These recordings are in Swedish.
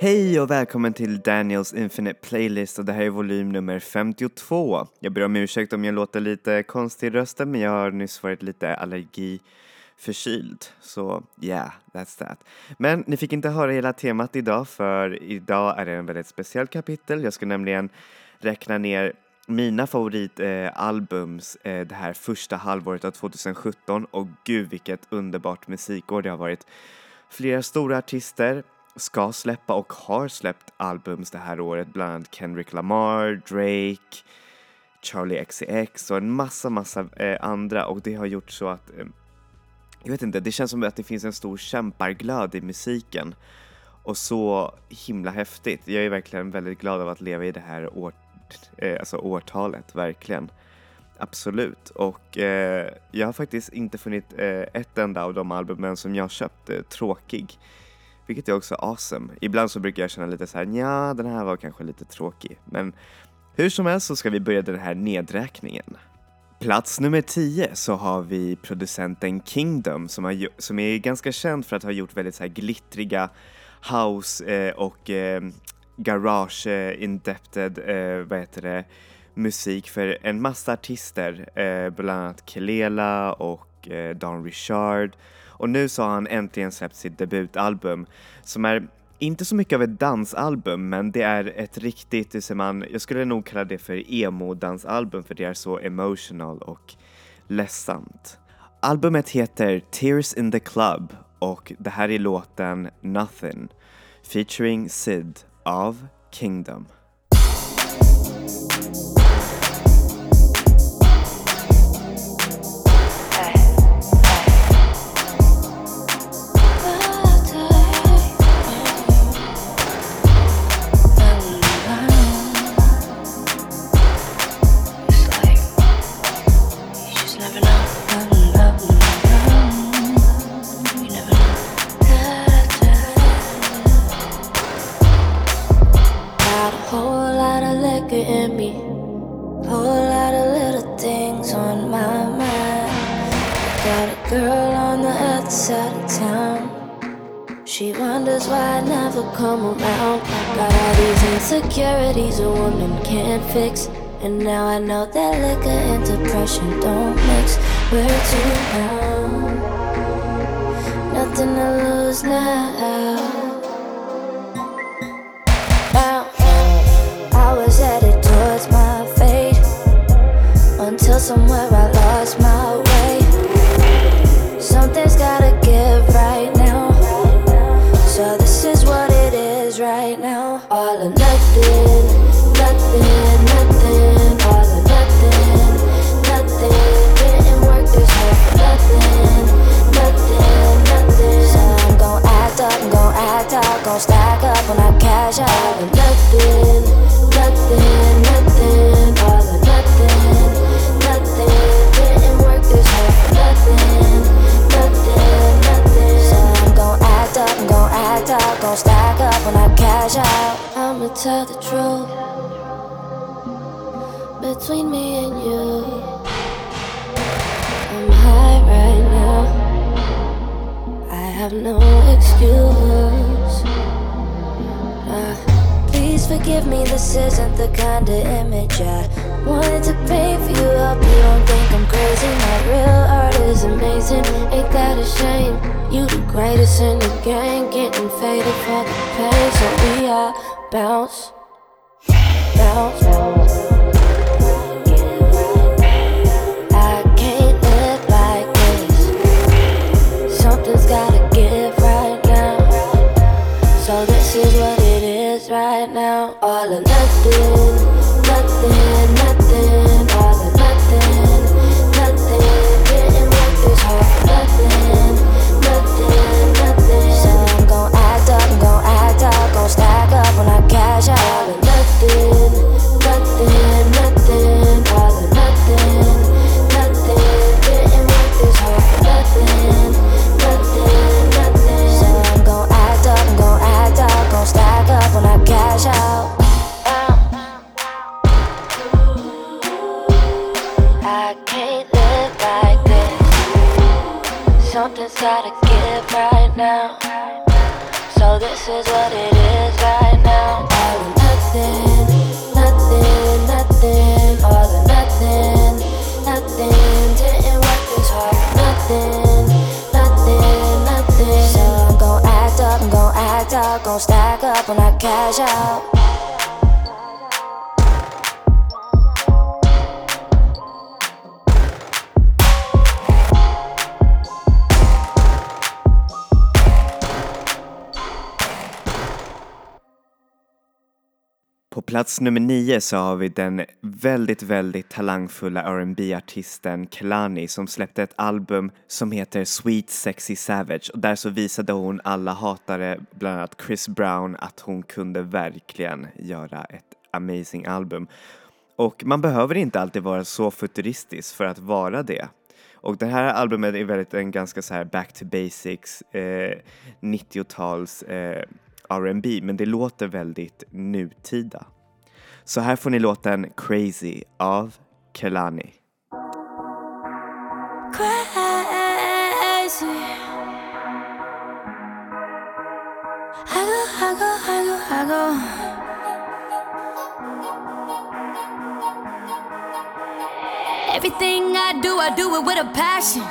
Hej och välkommen till Daniels Infinite Playlist och det här är volym nummer 52. Jag ber om ursäkt om jag låter lite konstig i rösten men jag har nyss varit lite allergi förkyld. Så yeah, that's that. Men ni fick inte höra hela temat idag för idag är det en väldigt speciell kapitel. Jag ska nämligen räkna ner mina favoritalbums eh, det här första halvåret av 2017 och gud vilket underbart musikår det har varit. Flera stora artister ska släppa och har släppt albums det här året, bland annat Kendrick Lamar, Drake, Charlie XCX och en massa, massa eh, andra och det har gjort så att eh, jag vet inte, det känns som att det finns en stor kämparglöd i musiken och så himla häftigt. Jag är verkligen väldigt glad av att leva i det här år, eh, alltså årtalet, verkligen. Absolut, och eh, jag har faktiskt inte funnit eh, ett enda av de albumen som jag köpt eh, tråkig. Vilket är också awesome. Ibland så brukar jag känna lite så här, ja den här var kanske lite tråkig. Men hur som helst så ska vi börja den här nedräkningen. Plats nummer 10 så har vi producenten Kingdom som, har, som är ganska känd för att ha gjort väldigt så här glittriga house eh, och eh, garage eh, indebted, eh, vad heter det, musik för en massa artister, eh, bland annat Kelela och eh, Don Richard och nu så har han äntligen släppt sitt debutalbum som är inte så mycket av ett dansalbum men det är ett riktigt, hur man, jag skulle nog kalla det för emo-dansalbum för det är så emotional och ledsamt. Albumet heter Tears in the Club och det här är låten Nothing featuring Sid av Kingdom. Depression don't mix. We're too nothing to lose now. Now, I was headed towards my fate until somewhere I lost my nothing, nothing, nothing. All nothing, nothing. Didn't work this hard nothing, nothing, nothing. I'm act up, I'm act gon' stack up when I cash out. I'ma tell the truth between me and you. I'm high right now. I have no excuse. Forgive me, this isn't the kind of image I wanted to paint for you. Hope you don't think I'm crazy. My real art is amazing. Ain't that a shame? You the greatest in the game, getting faded for the pain. So we all bounce, bounce. I can't live like this. Something's gotta give right now. So this is what right now. All or nothing, plats nummer nio så har vi den väldigt, väldigt talangfulla rb artisten Kelani som släppte ett album som heter Sweet Sexy Savage och där så visade hon alla hatare, bland annat Chris Brown, att hon kunde verkligen göra ett amazing album. Och man behöver inte alltid vara så futuristisk för att vara det. Och det här albumet är väldigt en ganska så här back to basics, eh, 90-tals eh, R&B men det låter väldigt nutida. Så här får ni låten Crazy av Kelani. Crazy. I go, I go, I go, I go. Everything I do, I do it with a passion.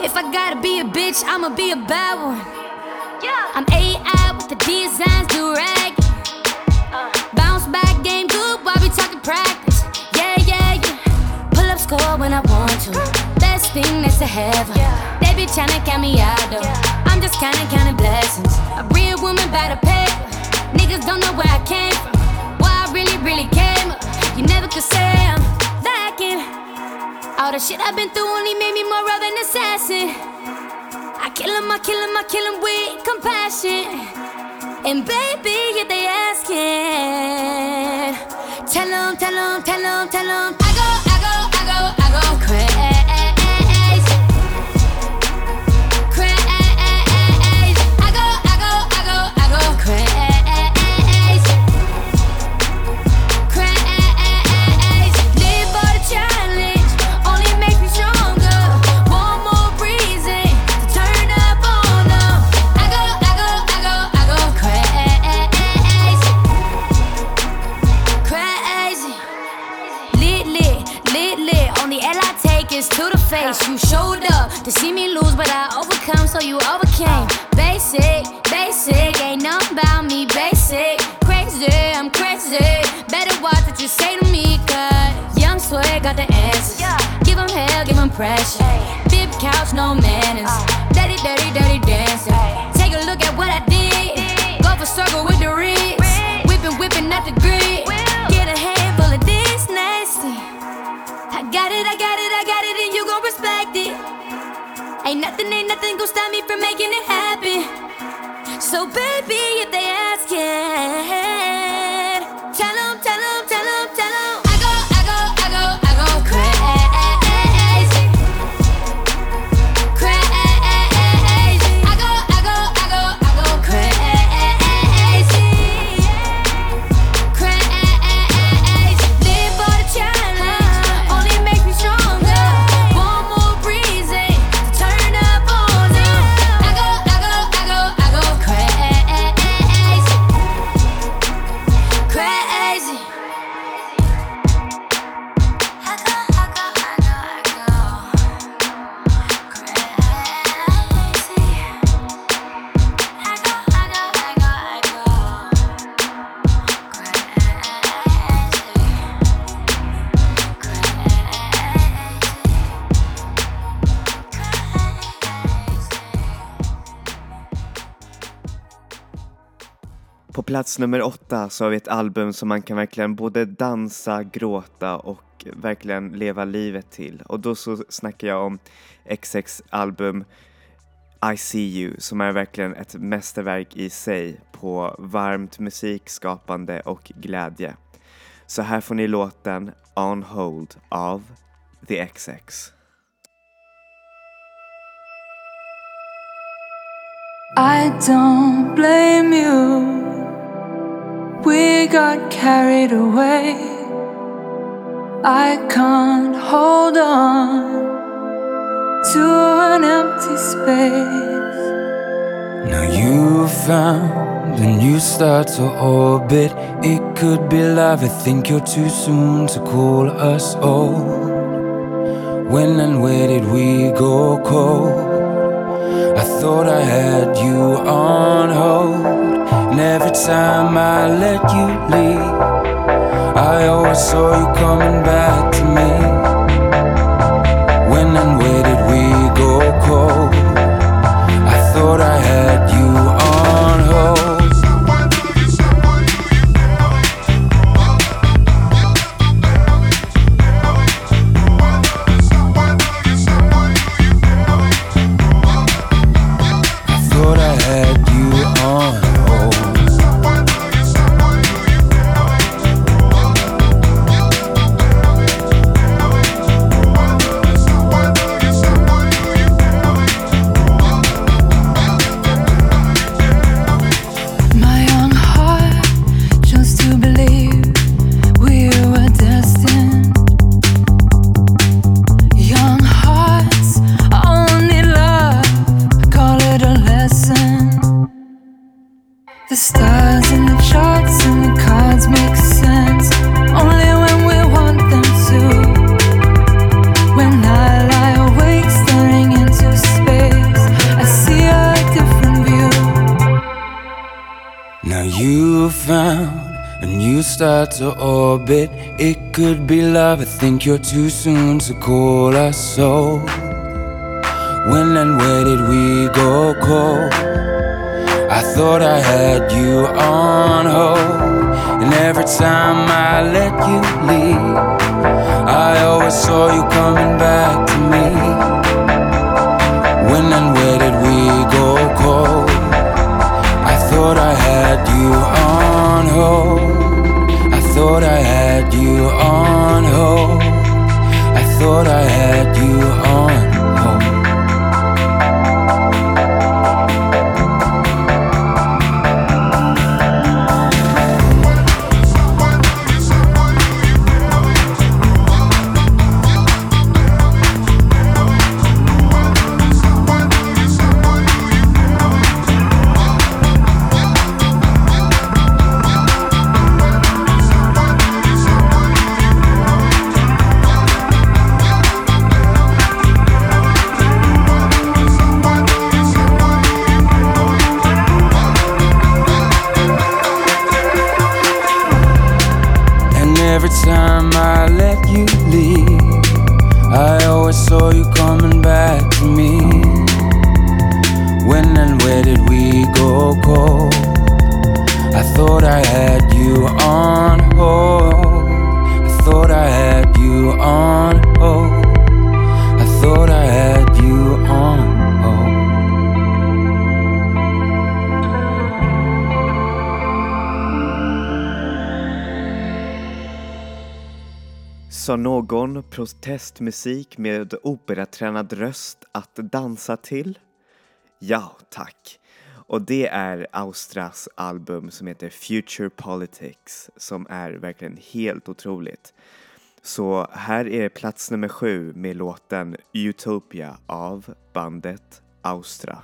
If I gotta be a bitch, I'ma be a bad one. Yeah. I'm AI with the designs, Best thing that's to heaven. They be tryna count me out though. I'm just kinda counting blessings. A real woman by the paper. Niggas don't know where I came from. Where I really, really came up. You never could say I'm lacking. All the shit I've been through only made me more of an assassin. I kill him, I kill him, I kill him with compassion. And baby, if they asking, tell them, tell them, tell tell. Plats nummer åtta så har vi ett album som man kan verkligen både dansa, gråta och verkligen leva livet till. Och då så snackar jag om XX album I See You som är verkligen ett mästerverk i sig på varmt musikskapande och glädje. Så här får ni låten On Hold av The XX. I don't blame you. We got carried away. I can't hold on to an empty space. Now you found a new start to orbit. It could be love. I think you're too soon to call us old. When and where did we go cold? I thought I had you on hold. And every time I let you leave, I always saw you coming back to me. Think you're too soon to call us so. When and where did we go cold? I thought I had you on hold. And every time I let you leave, I always saw you coming back Sa någon protestmusik med operatränad röst att dansa till? Ja, tack. Och det är Austras album som heter Future Politics som är verkligen helt otroligt. Så här är plats nummer sju med låten Utopia av bandet Austra.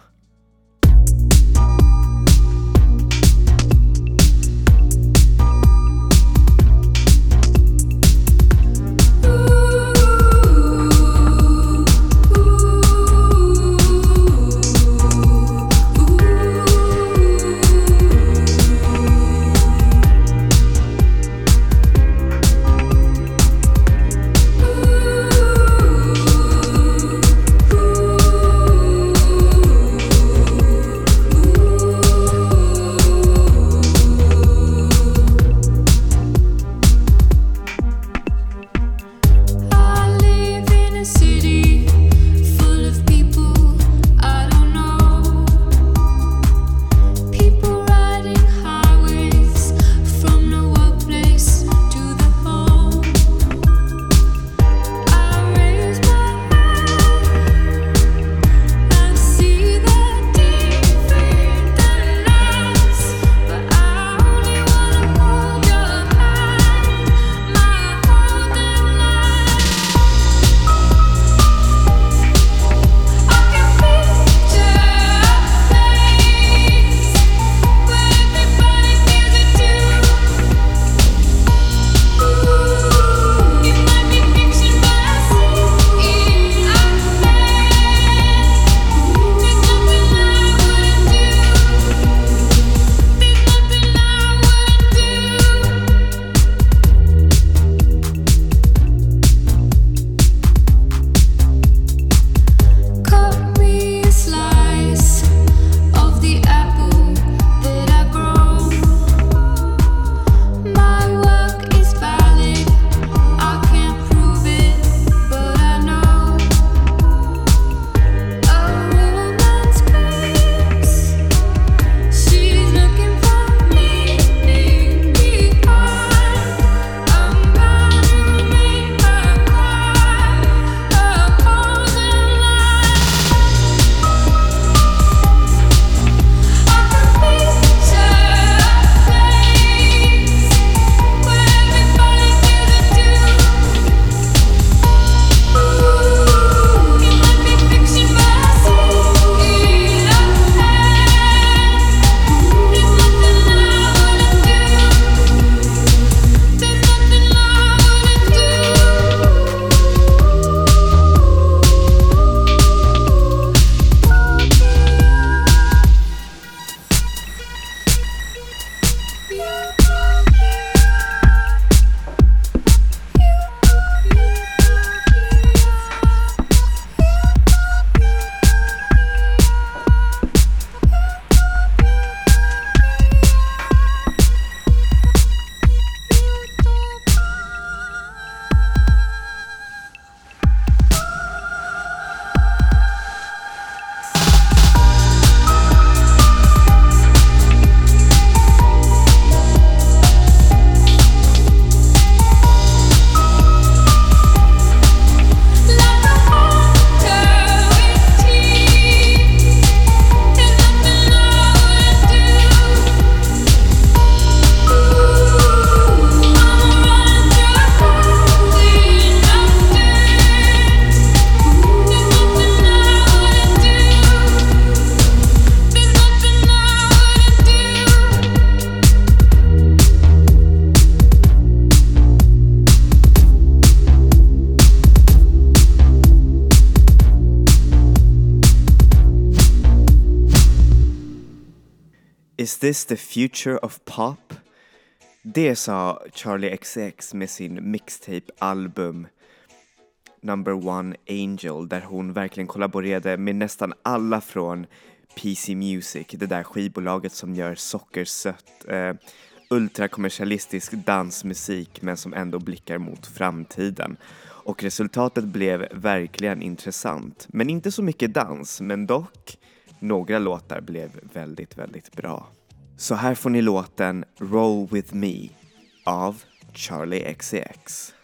Is this the future of pop? Det sa Charlie XCX med sin mixtape-album Number One Angel där hon verkligen kollaborerade med nästan alla från PC Music, det där skivbolaget som gör sockersött, eh, ultrakommersialistisk dansmusik men som ändå blickar mot framtiden. Och resultatet blev verkligen intressant. Men inte så mycket dans, men dock några låtar blev väldigt, väldigt bra. Så här får ni låten Roll With Me av Charlie XCX.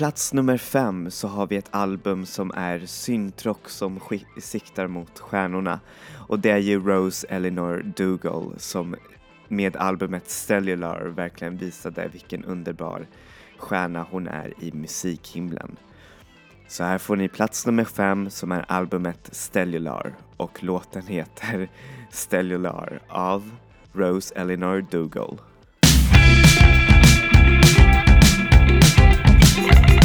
plats nummer fem så har vi ett album som är syntrock som siktar mot stjärnorna och det är ju Rose Eleanor Dougal som med albumet Cellular verkligen visade vilken underbar stjärna hon är i musikhimlen. Så här får ni plats nummer fem som är albumet Stellular och låten heter Stellular av Rose Eleanor Dougal. Thank you.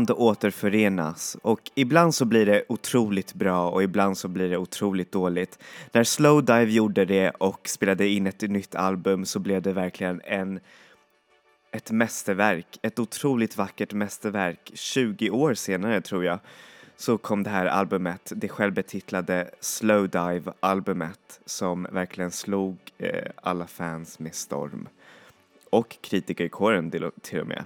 Band återförenas och ibland så blir det otroligt bra och ibland så blir det otroligt dåligt. När Slowdive gjorde det och spelade in ett nytt album så blev det verkligen en ett mästerverk, ett otroligt vackert mästerverk. 20 år senare tror jag så kom det här albumet, det självbetitlade Slowdive-albumet som verkligen slog eh, alla fans med storm. Och kritikerkåren till och med.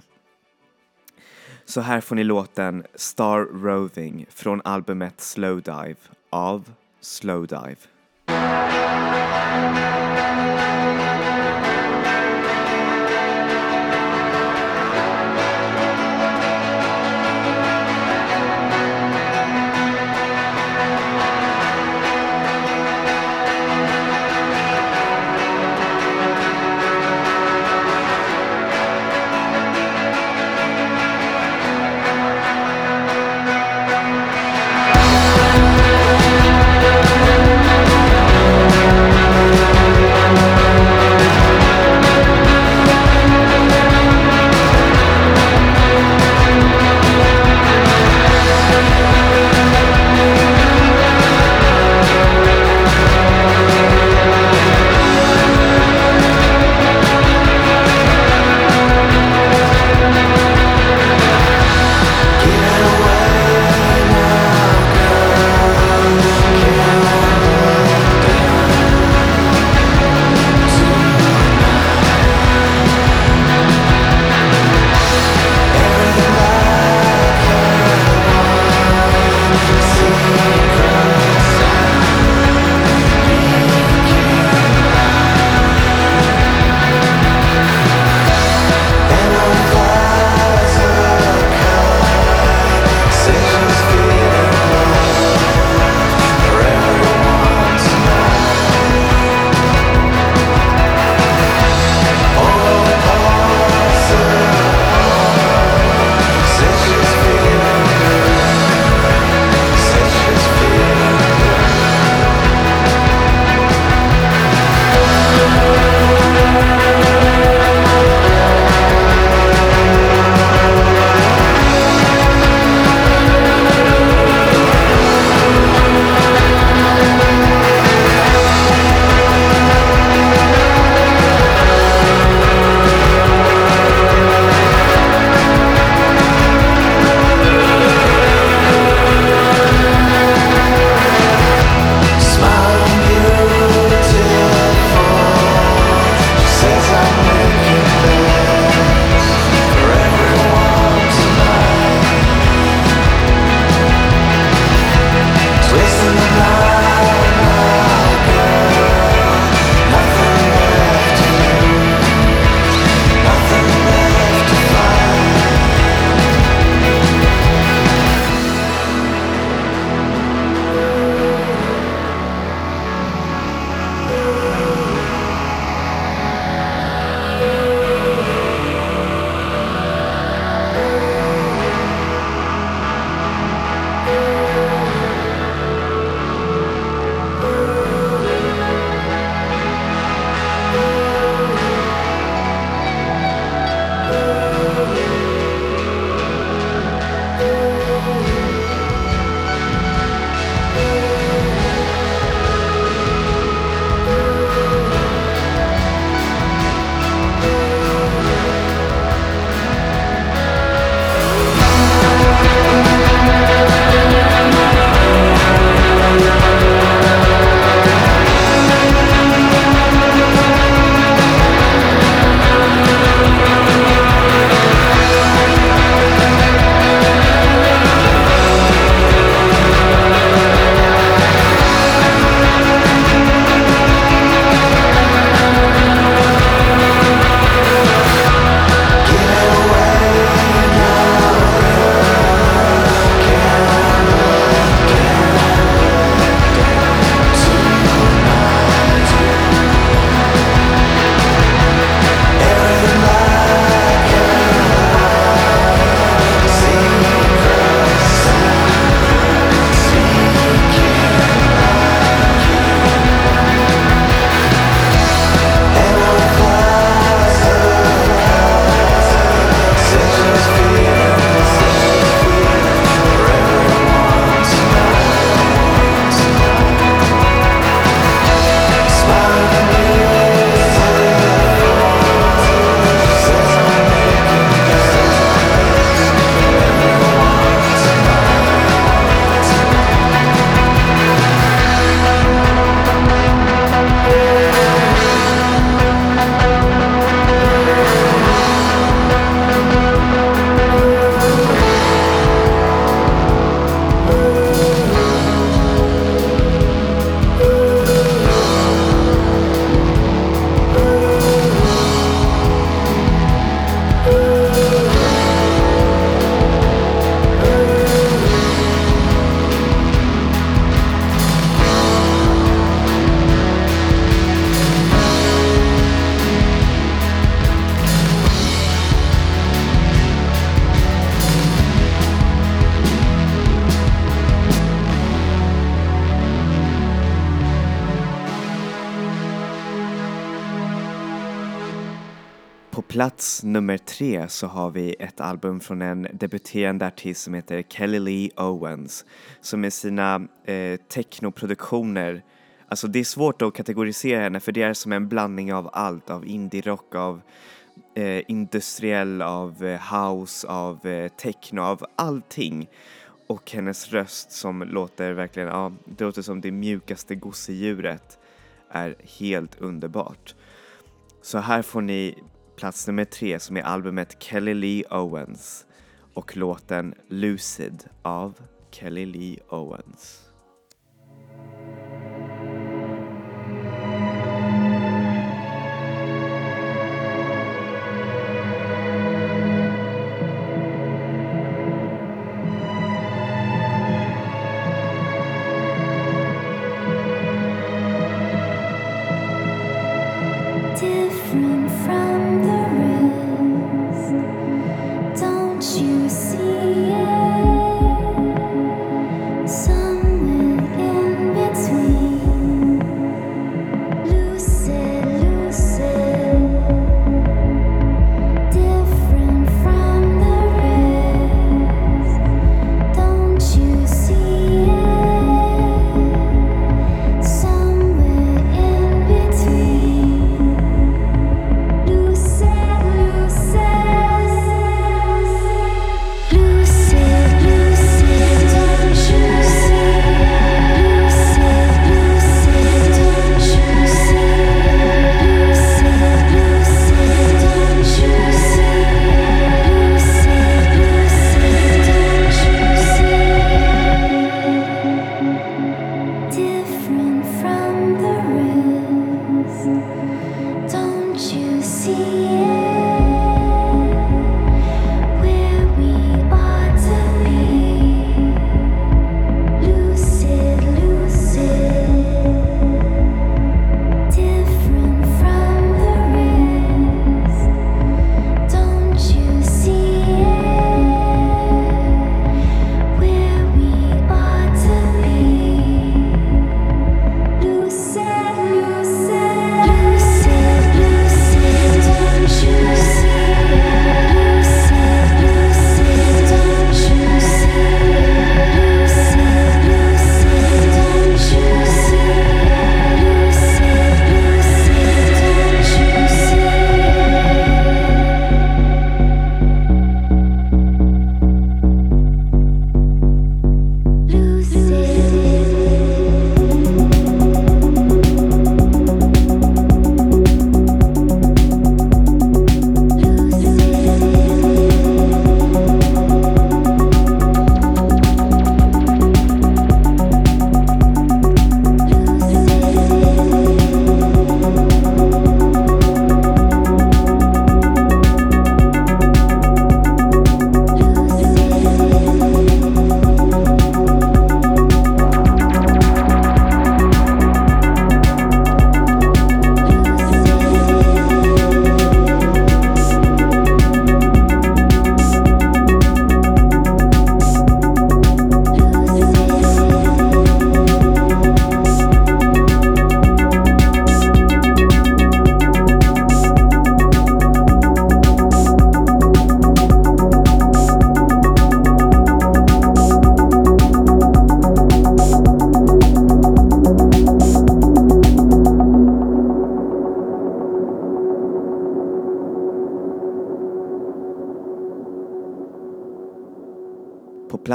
Så här får ni låten Star Roving från albumet Slowdive av Slowdive. 2003 så har vi ett album från en debuterande artist som heter Kelly Lee Owens som med sina eh, technoproduktioner, alltså det är svårt att kategorisera henne för det är som en blandning av allt, av indie-rock, av eh, industriell, av eh, house, av eh, techno, av allting. Och hennes röst som låter verkligen, ja, det låter som det mjukaste gosedjuret är helt underbart. Så här får ni plats nummer tre som är albumet Kelly Lee Owens och låten Lucid av Kelly Lee Owens.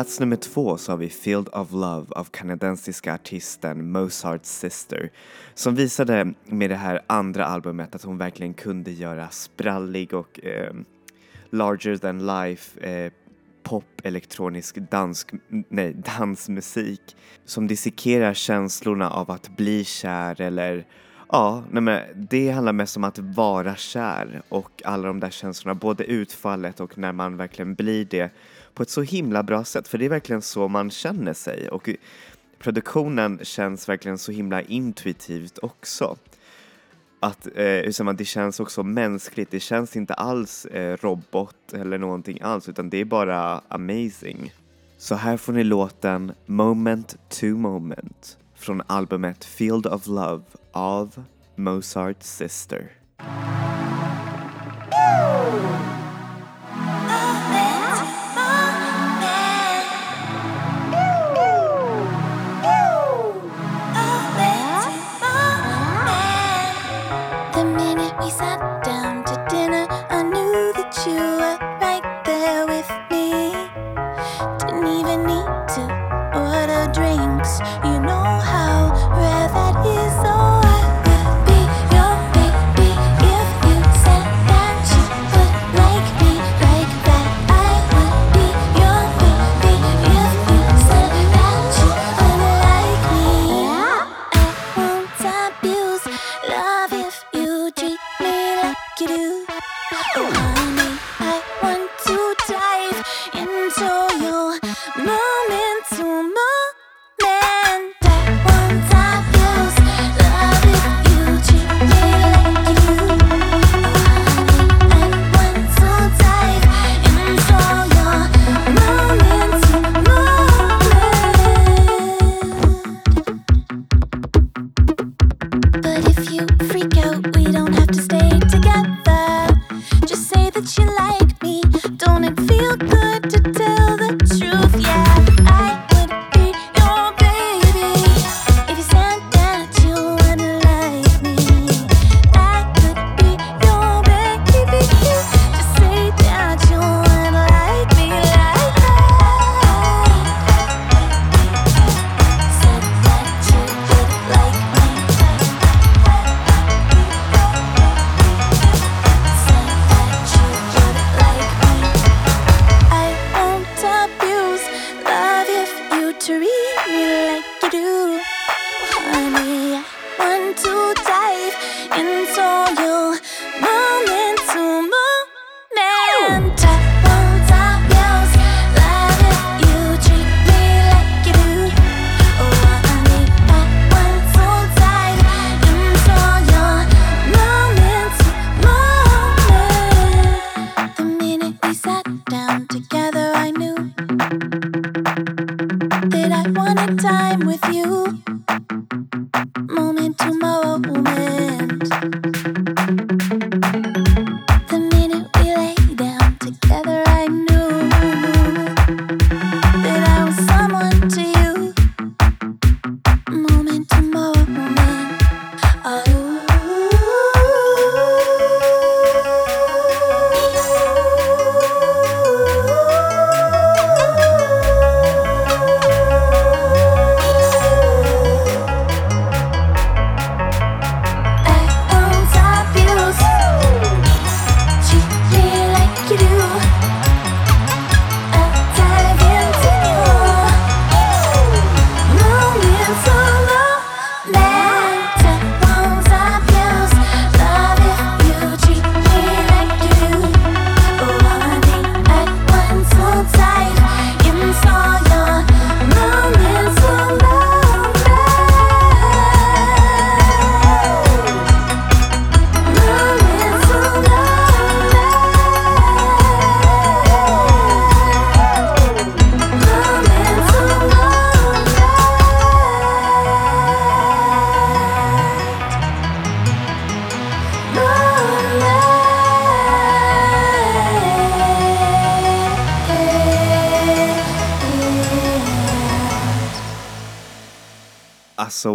Plats nummer två så har vi Field of Love av kanadensiska artisten Mozart Sister som visade med det här andra albumet att hon verkligen kunde göra sprallig och eh, larger than life eh, pop, elektronisk dansk, nej, dansmusik som dissekerar känslorna av att bli kär eller Ja, nej men det handlar mest om att vara kär och alla de där känslorna, både utfallet och när man verkligen blir det på ett så himla bra sätt, för det är verkligen så man känner sig och produktionen känns verkligen så himla intuitivt också. Att eh, hur säger man, det känns också mänskligt, det känns inte alls eh, robot eller någonting alls utan det är bara amazing. Så här får ni låten Moment to Moment från albumet Field of Love av Mozart Sister. いざ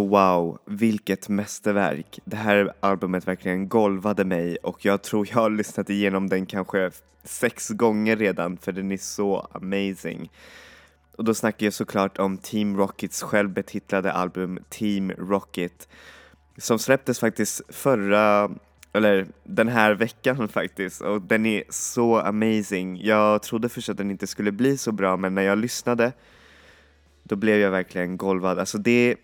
wow, vilket mästerverk. Det här albumet verkligen golvade mig och jag tror jag har lyssnat igenom den kanske sex gånger redan för den är så amazing. Och då snackar jag såklart om Team Rockets självbetitlade album Team Rocket som släpptes faktiskt förra, eller den här veckan faktiskt och den är så amazing. Jag trodde först att den inte skulle bli så bra men när jag lyssnade då blev jag verkligen golvad. Alltså det,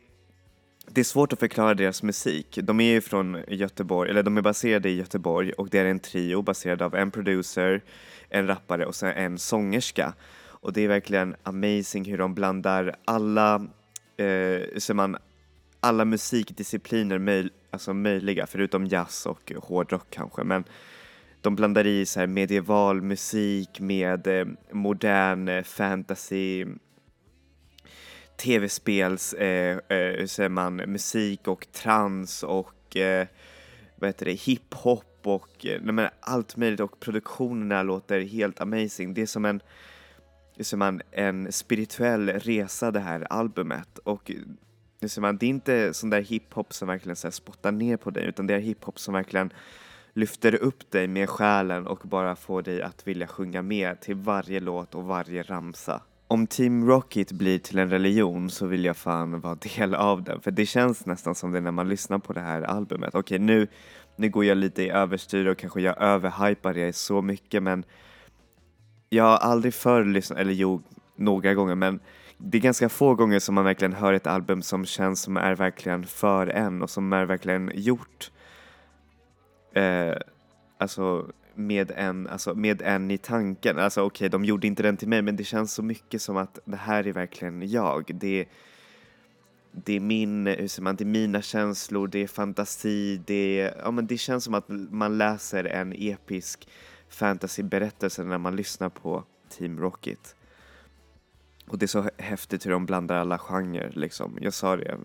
det är svårt att förklara deras musik. De är ju från Göteborg, eller de är baserade i Göteborg och det är en trio baserad av en producer, en rappare och sen en sångerska. Och det är verkligen amazing hur de blandar alla, eh, så man, alla musikdiscipliner möj, alltså möjliga, förutom jazz och hårdrock kanske. Men de blandar i så här medieval musik med eh, modern eh, fantasy, tv-spels, eh, eh, hur säger man, musik och trans och eh, vad heter det, hiphop och eh, nej, men allt möjligt och produktionerna låter helt amazing. Det är som en, hur säger man, en spirituell resa det här albumet och hur säger man, det är inte sån där hiphop som verkligen så här, spottar ner på dig utan det är hiphop som verkligen lyfter upp dig med själen och bara får dig att vilja sjunga med till varje låt och varje ramsa. Om Team Rocket blir till en religion så vill jag fan vara del av den för det känns nästan som det när man lyssnar på det här albumet. Okej nu, nu går jag lite i överstyr och kanske jag överhypar det så mycket men jag har aldrig förr lyssnat, eller jo, några gånger men det är ganska få gånger som man verkligen hör ett album som känns som är verkligen för en och som är verkligen gjort eh, alltså med en, alltså med en i tanken. Alltså okej, de gjorde inte den till mig men det känns så mycket som att det här är verkligen jag. Det, det är min, hur säger man, det är mina känslor, det är fantasi, det, är, ja, men det känns som att man läser en episk fantasyberättelse när man lyssnar på Team Rocket. Och det är så häftigt hur de blandar alla genrer liksom. Jag sa det,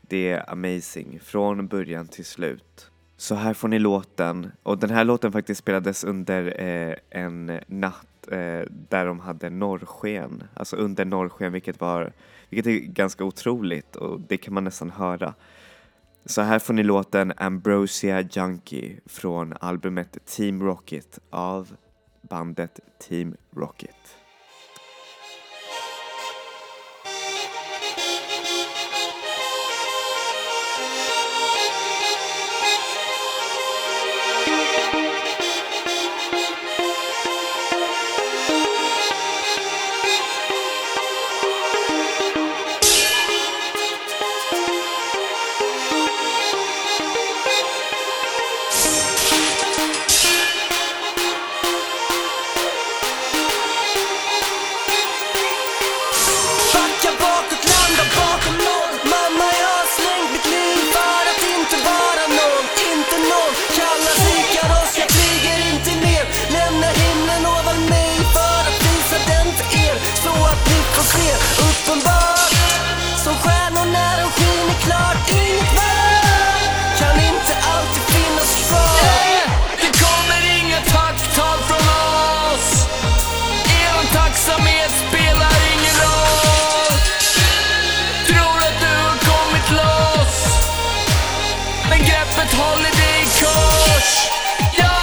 det är amazing från början till slut. Så här får ni låten och den här låten faktiskt spelades under eh, en natt eh, där de hade norrsken, alltså under norrsken vilket var, vilket är ganska otroligt och det kan man nästan höra. Så här får ni låten Ambrosia Junkie från albumet Team Rocket av bandet Team Rocket. Begreppet greppet håller dig kors.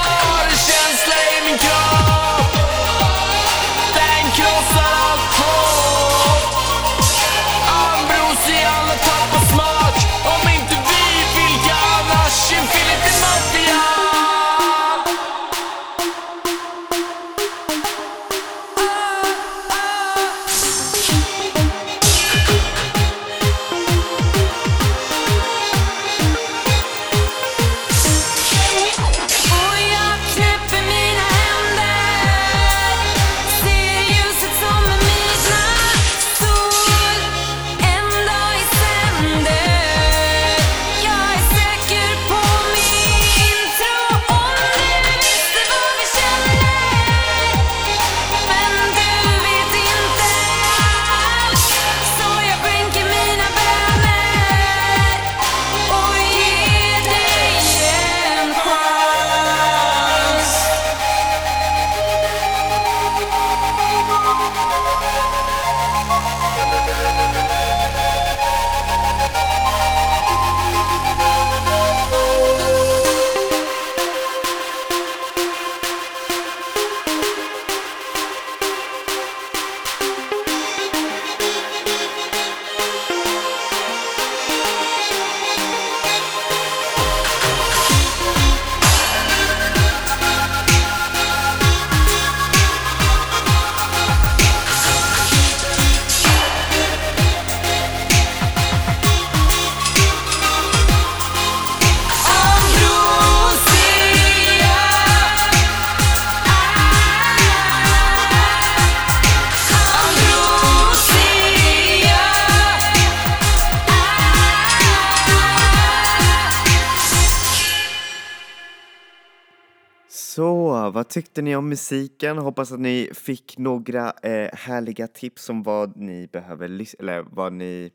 Tyckte ni om musiken? Hoppas att ni fick några eh, härliga tips om vad ni behöver eller vad ni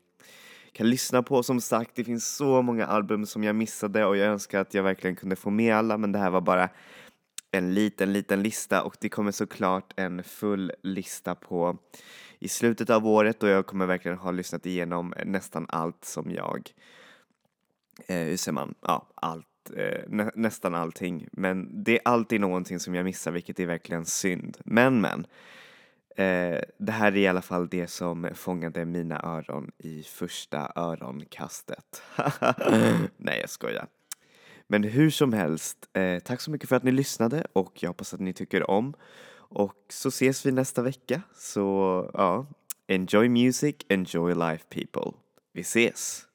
kan lyssna på. Som sagt, det finns så många album som jag missade och jag önskar att jag verkligen kunde få med alla, men det här var bara en liten, liten lista och det kommer såklart en full lista på i slutet av året och jag kommer verkligen ha lyssnat igenom nästan allt som jag eh, hur säger man, ja allt, eh, nä, nästan allting. Men det är alltid någonting som jag missar vilket är verkligen synd. Men men, eh, det här är i alla fall det som fångade mina öron i första öronkastet. Nej jag skojar. Men hur som helst, eh, tack så mycket för att ni lyssnade och jag hoppas att ni tycker om. Och så ses vi nästa vecka. Så ja, enjoy music, enjoy life people. Vi ses!